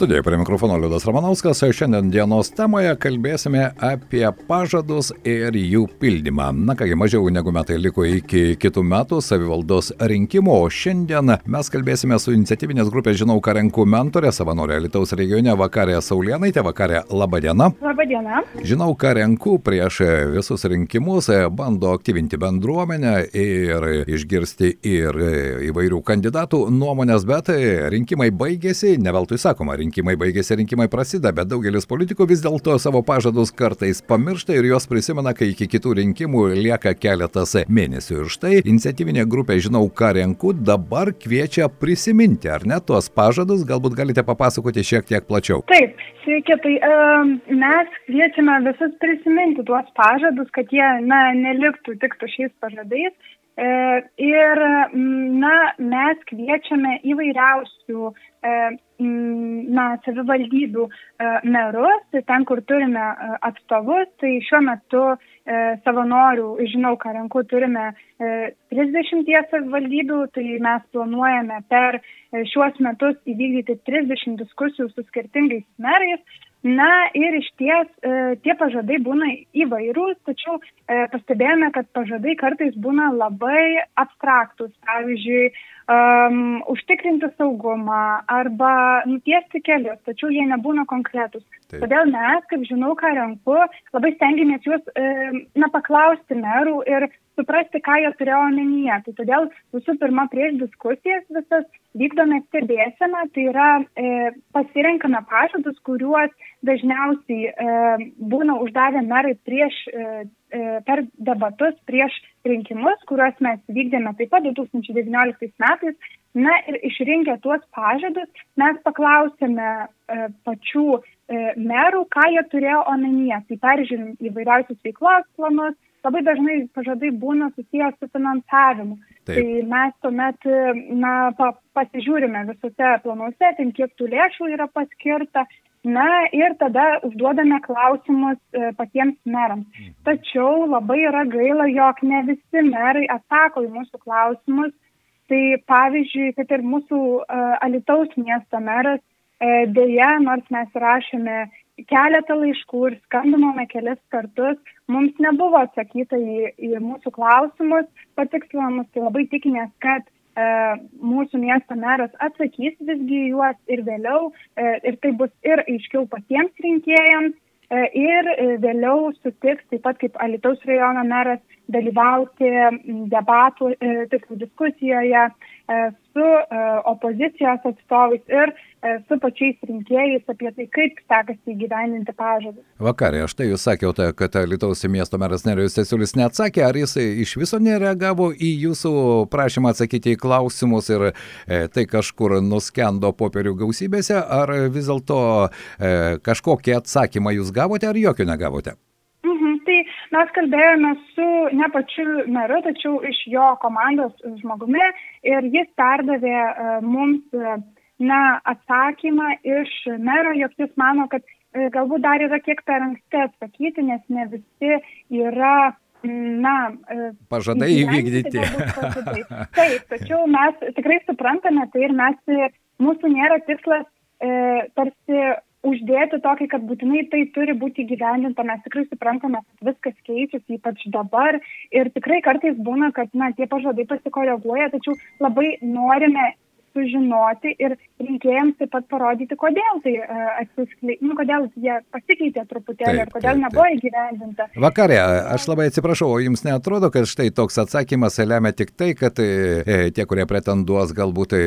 Studijoje prie mikrofono Liudas Ramanauskas, o šiandien dienos temoje kalbėsime apie pažadus ir jų pildymą. Na kągi, mažiau negu metai liko iki kitų metų savivaldos rinkimų, o šiandien mes kalbėsime su iniciatyvinės grupės Žinau, ką renku mentorė, savanorė Lietuvos regione Vakarė Saulianaitė. Vakarė, laba diena. Labą dieną. Žinau, ką renku prieš visus rinkimus, bando aktyvinti bendruomenę ir išgirsti ir įvairių kandidatų nuomonės, bet rinkimai baigėsi, ne veltui sakoma, rinkimai rinkimai baigėsi, rinkimai prasideda, bet daugelis politikų vis dėlto savo pažadus kartais pamiršta ir juos prisimena, kai iki kitų rinkimų lieka keletas mėnesių. Ir štai iniciatyvinė grupė Žinau, ką renku dabar kviečia prisiminti, ar ne, tuos pažadus, galbūt galite papasakoti šiek tiek plačiau. Taip, sveiki, tai um, mes kviečiame visus prisiminti tuos pažadus, kad jie, na, neliktų tik su šiais pažadais. E, ir, na, mes kviečiame įvairiausių e, na, savivaldybių e, merus, tai ten, kur turime atstovus, tai šiuo metu savanorių, žinau, ką renku, turime 30 savivaldybių, tai mes planuojame per šiuos metus įvykdyti 30 diskusijų su skirtingais merais. Na ir iš ties e, tie pažadai būna įvairūs, tačiau e, pastebėjome, kad pažadai kartais būna labai abstraktus. Pavyzdžiui, um, užtikrinti saugumą arba nutiesti kelius, tačiau jie nebūna konkretus. Taip. Todėl mes, kaip žinau, ką renku, labai stengiamės juos e, na, paklausti merų ir suprasti, ką jie turėjo omenyje. Tai todėl visų pirma, prieš diskusijas visas vykdome stebėseną, tai yra e, pasirenkame pažadus, kuriuos dažniausiai e, būna uždavę merai prieš, e, e, per debatus prieš rinkimus, kuriuos mes vykdėme taip pat 2019 metais. Na ir išrinkę tuos pažadus, mes paklausėme e, pačių e, merų, ką jie turėjo omenyje. Tai peržiūrim įvairiausius veiklos planus, labai dažnai pažadai būna susijęs su finansavimu. Taip. Tai mes tuomet na, pa, pasižiūrime visose planuose, ten kiek tų lėšų yra paskirta. Na ir tada užduodame klausimus e, patiems merams. Mhm. Tačiau labai yra gaila, jog ne visi merai atsako į mūsų klausimus. Tai pavyzdžiui, kad ir mūsų uh, Alitaus miesto meras, uh, dėja, nors mes rašėme keletą laiškų ir skambinome kelis kartus, mums nebuvo atsakyta į, į mūsų klausimus, patikslinamus, tai labai tikimės, kad e, mūsų miesto meras atsakys visgi juos ir vėliau, e, ir tai bus ir aiškiau patiems rinkėjams, e, ir e, vėliau sutiks, taip pat kaip Alitaus rajono meras, dalyvauti debatų, e, tiksliau diskusijoje e, su e, opozicijos atstovais ir su pačiais rinkėjais apie tai, kaip sekasi įgyveninti pažadus. Vakarė, štai jūs sakėte, kad Lietuvos miesto meras Nerijus Tesiulis neatsakė, ar jis iš viso nereagavo į jūsų prašymą atsakyti į klausimus ir tai kažkur nuskendo popierių gausybėse, ar vis dėlto kažkokį atsakymą jūs gavote, ar jokio negavote? Mes kalbėjome su ne pačiu meru, tačiau iš jo komandos žmogumi ir jis perdavė uh, mums uh, na, atsakymą iš mero, jog jis mano, kad e, galbūt dar yra kiek per anksti atsakyti, nes ne visi yra na, e, pažadai įvykdyti. Taip, tačiau mes tikrai suprantame tai ir mes, mūsų nėra tikslas e, tarsi uždėti tokį, kad būtinai tai turi būti gyvendinta. Mes tikrai suprantame, kad viskas keičiasi, ypač dabar. Ir tikrai kartais būna, kad na, tie pažadai pasikoreguoja, tačiau labai norime sužinoti ir rinkėjams taip pat parodyti, kodėl tai uh, atsiskleidė, nu, kodėl jie pasikeitė truputėlį taip, ir kodėl taip, nebuvo taip. įgyvendinta. Vakarė, aš labai atsiprašau, o jums netrodo, kad štai toks atsakymas lemia tik tai, kad e, tie, kurie pretenduos galbūt e,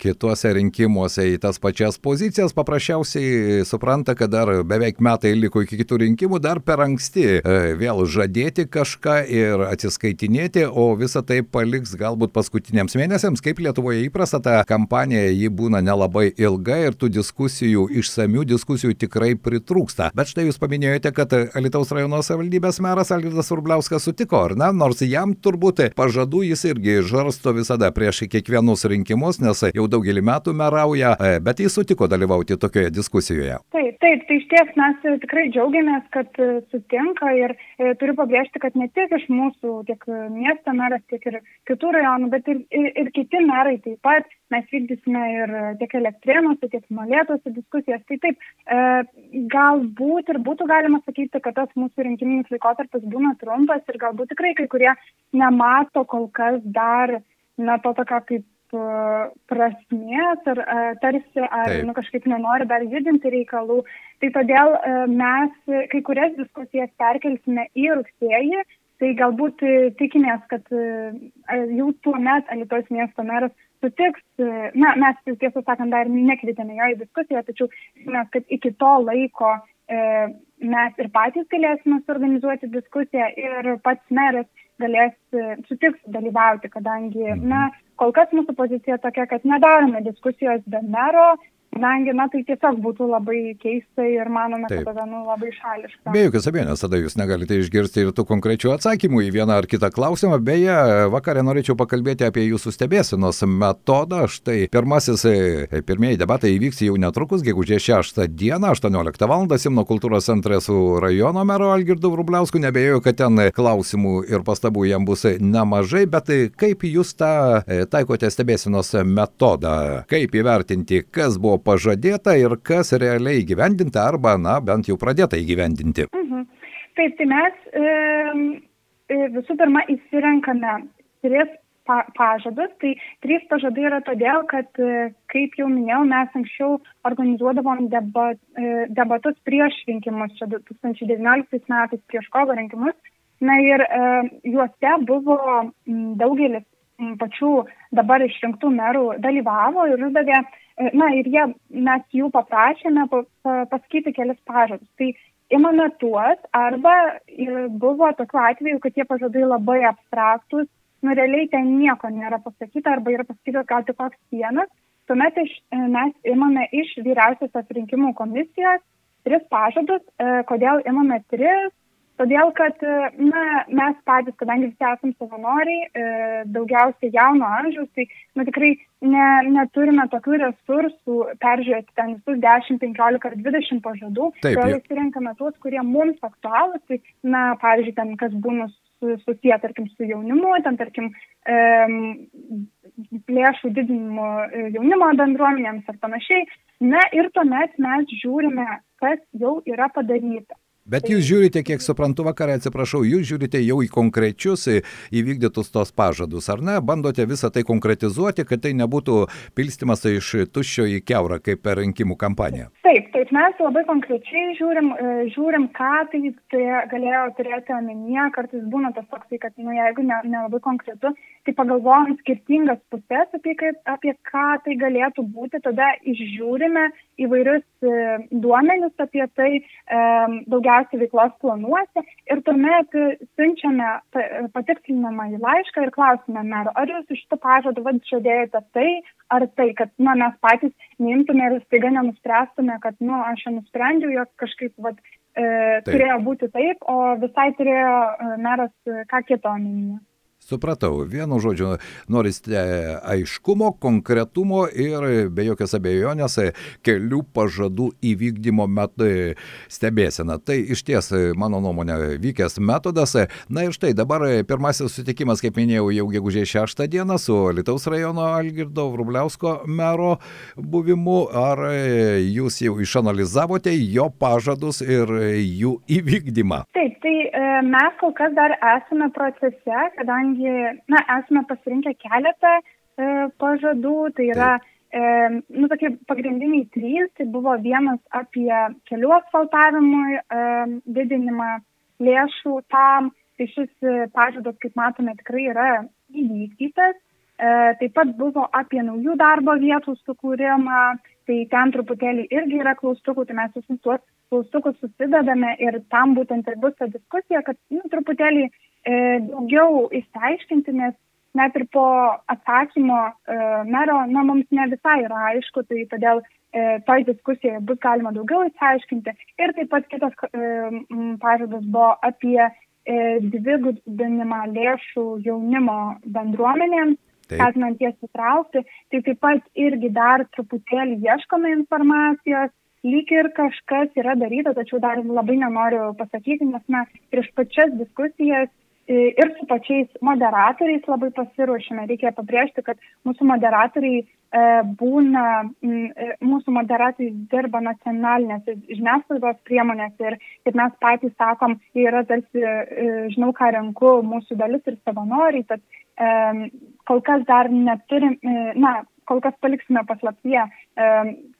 kituose rinkimuose į tas pačias pozicijas, paprasčiausiai supranta, kad dar beveik metai liko iki kitų rinkimų, dar per anksti e, vėl žadėti kažką ir atsiskaitinėti, o visą tai paliks galbūt paskutiniams mėnesiams, kaip Lietuvoje įprasta, ta kampanija ji būna nelabai ilga ir tų diskusijų, išsamių diskusijų tikrai pritrūksta. Bet štai jūs paminėjote, kad Alitaus rajono savivaldybės meras Algirdas Urbliauskas sutiko, ar ne? Nors jam turbūt pažadų jis irgi žarsto visada prieš kiekvienus rinkimus, nes jau daugelį metų merauja, e, bet jis sutiko dalyvauti tokioje diskusijoje. Taip, taip, tai iš ties mes tikrai džiaugiamės, kad sutinka ir e, turiu pabrėžti, kad ne tik iš mūsų, tiek miesto meras, tiek ir kitų rajonų, bet ir, ir, ir kiti merai taip pat. Mes vykdysime ir tiek elektrėnuose, tiek molėtuose diskusijas. Tai taip, e, galbūt ir būtų galima sakyti, kad tas mūsų rinkiminis laikotarpis būna trumpas ir galbūt tikrai kai kurie nemato kol kas dar, na, to tokio kaip prasmės ar tarsi ar Taip. nu, kažkaip nenori dar judinti reikalų. Tai todėl mes kai kurias diskusijas perkelsime į rugsėjį Tai galbūt e, tikimės, kad e, jau tuo met Alitos miesto meras sutiks, e, na, mes tiesą sakant dar nekvietėme jo į diskusiją, tačiau mes, kad iki to laiko e, mes ir patys galėsime suorganizuoti diskusiją ir pats meras galės sutiks dalyvauti, kadangi, mhm. na, kol kas mūsų pozicija tokia, kad nedarome diskusijos be mero, Kadangi, na, tai tiesiog būtų labai keista ir manome, Taip. kad tada, nu, labai šališka. Be jokios abejonės, tada jūs negalite išgirsti ir tų konkrečių atsakymų į vieną ar kitą klausimą. Beje, vakarė norėčiau pakalbėti apie jūsų stebėsinos metodą. Štai pirmasis, e, pirmieji debatai įvyks jau netrukus, gegužės 6 dieną, 18 val. Simno kultūros centre su rajono mero Algirdu Vrubliausku. Nebejoju, kad ten klausimų ir pastabų jam bus nemažai, bet kaip jūs tą e, taikote stebėsinos metodą? Kaip įvertinti, kas buvo pažadėta ir kas realiai įgyvendinta arba, na, bent jau pradėta įgyvendinti. Mhm. Taip, tai mes e, visų pirma įsirenkame tris pa pažadus. Tai trys pažadai yra todėl, kad, e, kaip jau minėjau, mes anksčiau organizuodavom debat, e, debatus prieš rinkimus, čia 2019 metais prieš kovo rinkimus. Na ir e, juose buvo daugelis pačių dabar išrinktų merų dalyvavo ir uždavė na ir jie, mes jų paprašėme pasakyti kelis pažadus. Tai imame tuos, arba buvo tokiu atveju, kad tie pažadai labai abstraktus, nu realiai ten nieko nėra pasakyta, arba yra pasakyta gal tik koks vienas. Tuomet iš, e, mes imame iš vyriausiosios rinkimų komisijos tris pažadus. E, kodėl imame tris? Todėl, kad na, mes patys, kadangi visi esame savanoriai, e, daugiausiai jauno amžiaus, tai na, tikrai ne, neturime tokių resursų peržiūrėti ten visus 10, 15 ar 20 pažadų. Todėl įsirenkame tuos, kurie mums aktualūs. Tai, na, pavyzdžiui, ten kas būna susiję, tarkim, su jaunimu, ten, tarkim, e, lėšų didinimu e, jaunimo bendruomenėms ar panašiai. Na ir tuomet mes žiūrime, kas jau yra padaryta. Bet jūs žiūrite, kiek suprantu vakarą, atsiprašau, jūs žiūrite jau į konkrečius įvykdytus tos pažadus, ar ne? Bandote visą tai konkretizuoti, kad tai nebūtų pilstimas iš tuščio į keurą, kaip per rinkimų kampaniją. Taip, taip, mes labai konkrečiai žiūrim, e, žiūrim ką tai, tai galėjo turėti omenyje, kartais būna tas toksai, kad, nu, jeigu nelabai ne, ne konkretu, tai pagalvojam skirtingas pusės, apie, apie ką tai galėtų būti, tada išžiūrime įvairius e, duomenis apie tai, e, daugiau daugiausiai veiklos planuose. Ir tuomet siunčiame patikslinamą į laišką ir klausime mero, ar jūs iš šito pažado vad žadėjote tai ar tai, kad na, mes patys neimtume ir staiga nenuspręstume, kad nu, aš jau nusprendžiau, jog kažkaip vat, e, turėjo būti taip, o visai turėjo e, meras ką kito omenyje. Supratau, vienu žodžiu, norite aiškumo, konkretumo ir be jokios abejonės kelių pažadų įvykdymo metu stebėsena. Tai iš ties, mano nuomonė, vykęs metodas. Na ir štai dabar pirmasis sutikimas, kaip minėjau, jau gegužės 6 dieną su Lietuvos rajono Algirdo Vrubliausko mero buvimu. Ar jūs jau išanalizavote jo pažadus ir jų įvykdymą? Taip, tai e, mes kol kas dar esame procese, kadangi kadangi na, esame pasirinkę keletą e, pažadų, tai yra e, nu, tokie pagrindiniai trys, tai buvo vienas apie kelių asfaltavimui e, didinimą lėšų tam, tai šis e, pažadas, kaip matome, tikrai yra įvykdytas. E, taip pat buvo apie naujų darbo vietų sukūrimą, tai ten truputėlį irgi yra klaustukų, tai mes visus tuos klaustukus susidedame ir tam būtent ir bus ta diskusija, kad nu, truputėlį daugiau įsiaiškinti, nes net ir po atsakymo e, mero, na, mums ne visai yra aišku, tai todėl e, toj diskusijoje bus galima daugiau įsiaiškinti. Ir taip pat kitas pažadas buvo apie dvigubinimą lėšų jaunimo bendruomenėms, skatinant jas įtraukti. Tai taip pat irgi dar truputėlį ieškome informacijos lyg ir kažkas yra daryta, tačiau dar labai nenoriu pasakyti, nes mes prieš pačias diskusijas e, ir su pačiais moderatoriais labai pasiruošime. Reikia pabrėžti, kad mūsų moderatoriai e, būna, e, mūsų moderatoriai dirba nacionalinėse žiniasklaidos priemonėse ir, kaip mes patys sakom, jie yra tarsi, žinau, ką renku, mūsų dalis ir savanoriai, tad kol kas dar neturim, na, kol kas paliksime paslaptyje,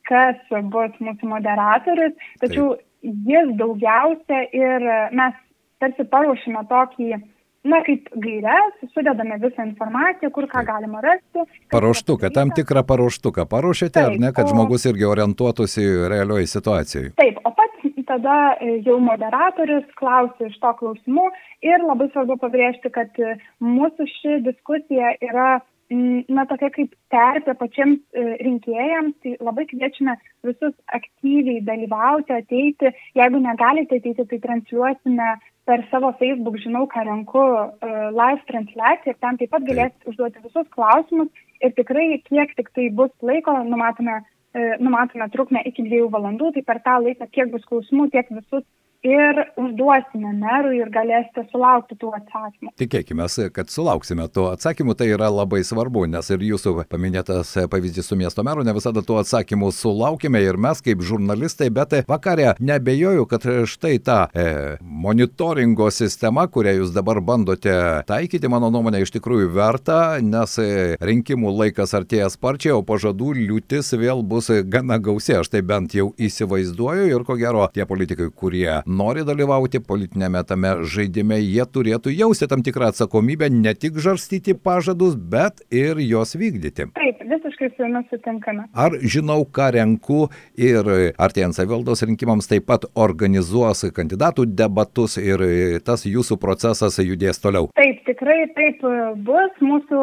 kas bus mūsų moderatorius, tačiau Taip. jis daugiausia ir mes tarsi paruošime tokį Na, kaip gairias, sudedame visą informaciją, kur ką galima rasti. Paruoštuką, tam tikrą paruoštuką paruošėte, Taip, ar ne, kad o... žmogus irgi orientuotųsi realioje situacijoje? Taip, o pats tada jau moderatorius klausia iš to klausimų ir labai svarbu pabrėžti, kad mūsų ši diskusija yra na, tokia kaip terpė pačiams e, rinkėjams, tai labai kviečiame visus aktyviai dalyvauti, ateiti. Jeigu negalite ateiti, tai transliuosime per savo Facebook, žinau, ką renku, e, live transliaciją ir ten taip pat galėsite užduoti visus klausimus ir tikrai kiek tik tai bus laiko, numatome, e, numatome trukmę iki dviejų valandų, tai per tą laiką kiek bus klausimų, tiek visus ir užduosime merui ir galėsite sulaukti tų atsakymų. Tikėkime, kad sulauksime tų atsakymų, tai yra labai svarbu, nes ir jūsų paminėtas pavyzdys su miesto meru ne visada tų atsakymų sulaukime ir mes kaip žurnalistai, bet vakarė nebejoju, kad štai ta e, monitoringo sistema, kurią jūs dabar bandote taikyti, mano nuomonė iš tikrųjų verta, nes rinkimų laikas artėja sparčiai, o pažadų liūtis vėl bus gana gausi, aš tai bent jau įsivaizduoju ir ko gero tie politikai, kurie nori dalyvauti politinėme tame žaidime, jie turėtų jausti tam tikrą atsakomybę ne tik žarstyti pažadus, bet ir juos vykdyti. Taip, visiškai su jumis sutinkame. Ar žinau, ką renku ir artėjant savivaldos rinkimams taip pat organizuos kandidatų debatus ir tas jūsų procesas judės toliau? Taip, tikrai taip bus. Mūsų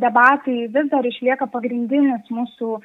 debatai vis dar išlieka pagrindinis mūsų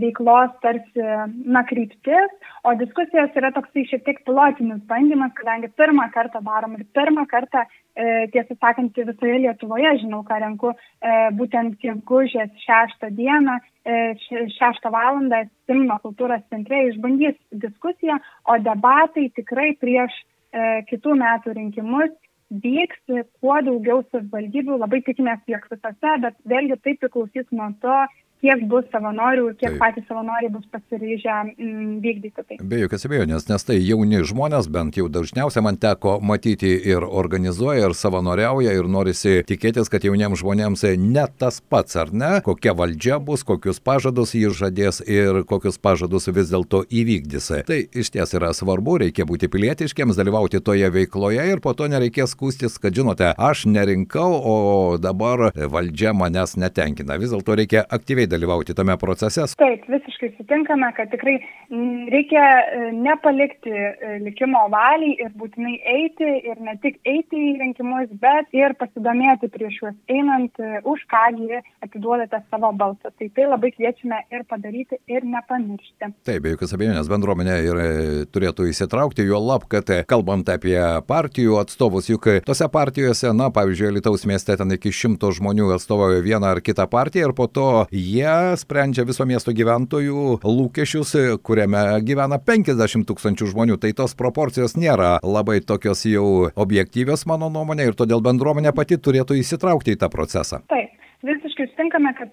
veiklos tarsi, na, kryptis, o diskusijos yra toksai šiek tiek pilotinis bandymas, kadangi pirmą kartą darom ir pirmą kartą, e, tiesą sakant, visoje Lietuvoje, žinau, ką renku, e, būtent gegužės šeštą dieną, e, šeštą valandą Simno kultūros centre išbandys diskusiją, o debatai tikrai prieš e, kitų metų rinkimus vyks kuo daugiau savivaldybių, labai tikimės, jog visose, bet vėlgi tai priklausys nuo to, kiek bus savanorių kiek Taip. patys savanoriai bus pasiryžę mm, vykdyti tai. Be jokios abejonės, nes tai jauni žmonės, bent jau dažniausiai man teko matyti ir organizuoja, ir savanoriauja, ir norisi tikėtis, kad jauniems žmonėms ne tas pats, ar ne, kokia valdžia bus, kokius pažadus jis žadės ir kokius pažadus vis dėlto įvykdys. Tai iš ties yra svarbu, reikia būti pilietiškiams, dalyvauti toje veikloje ir po to nereikės skūstis, kad žinote, aš nerinkau, o dabar valdžia manęs netenkina. Vis dėlto reikia aktyviai dalyvauti tame procese. Taip, visiškai sutinkame, kad tikrai reikia e, nepalikti e, likimo valiai ir būtinai eiti ir ne tik eiti į rinkimus, bet ir pasidomėti prieš juos einant, e, už kągi atiduodate savo balsą. Tai tai labai kviečiame ir padaryti ir nepamiršti. Taip, be jokios abejonės bendruomenė ir turėtų įsitraukti, jo lab, kad kalbant apie partijų atstovus, juk tose partijose, na, pavyzdžiui, Lietuvos mieste ten iki šimto žmonių atstovauja vieną ar kitą partiją ir po to jie sprendžia viso miesto gyventojų lūkesčius, kuriame gyvena 50 tūkstančių žmonių. Tai tos proporcijos nėra labai tokios jau objektyvios, mano nuomonė, ir todėl bendruomenė pati turėtų įsitraukti į tą procesą.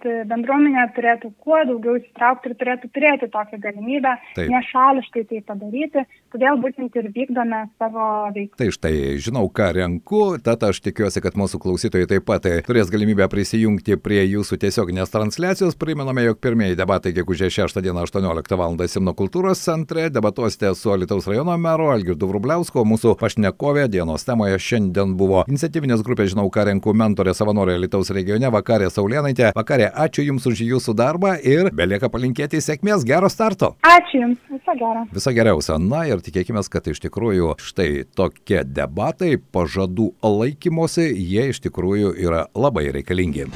Kad bendruomenė turėtų kuo daugiau įsitraukti ir turėtų turėti tokią galimybę Taip. nešališkai tai padaryti, todėl būtent ir vykdome savo veiklą. Tai štai, žinau, ką renku, tad aš tikiuosi, kad mūsų klausytojai taip pat turės galimybę prisijungti prie jūsų tiesioginės transliacijos. Priminame, jog pirmieji debatai gegužė 6 dieną 18 val. Simno kultūros centre debatuosite su Alitaus rajono meru Algirdu Vrubliausku, mūsų pašnekovė dienos temoje šiandien buvo iniciatyvinės grupės Žinau, ką renku mentorė savanorė Alitaus regione vakarė Saulėnaitė. Vakarė, ačiū Jums už Jūsų darbą ir belieka palinkėti sėkmės, gero starto. Ačiū Jums, viso gero. Viso geriausio. Na ir tikėkime, kad iš tikrųjų štai tokie debatai pažadų laikymosi, jie iš tikrųjų yra labai reikalingi.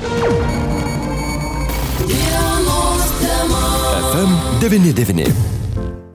FM 99.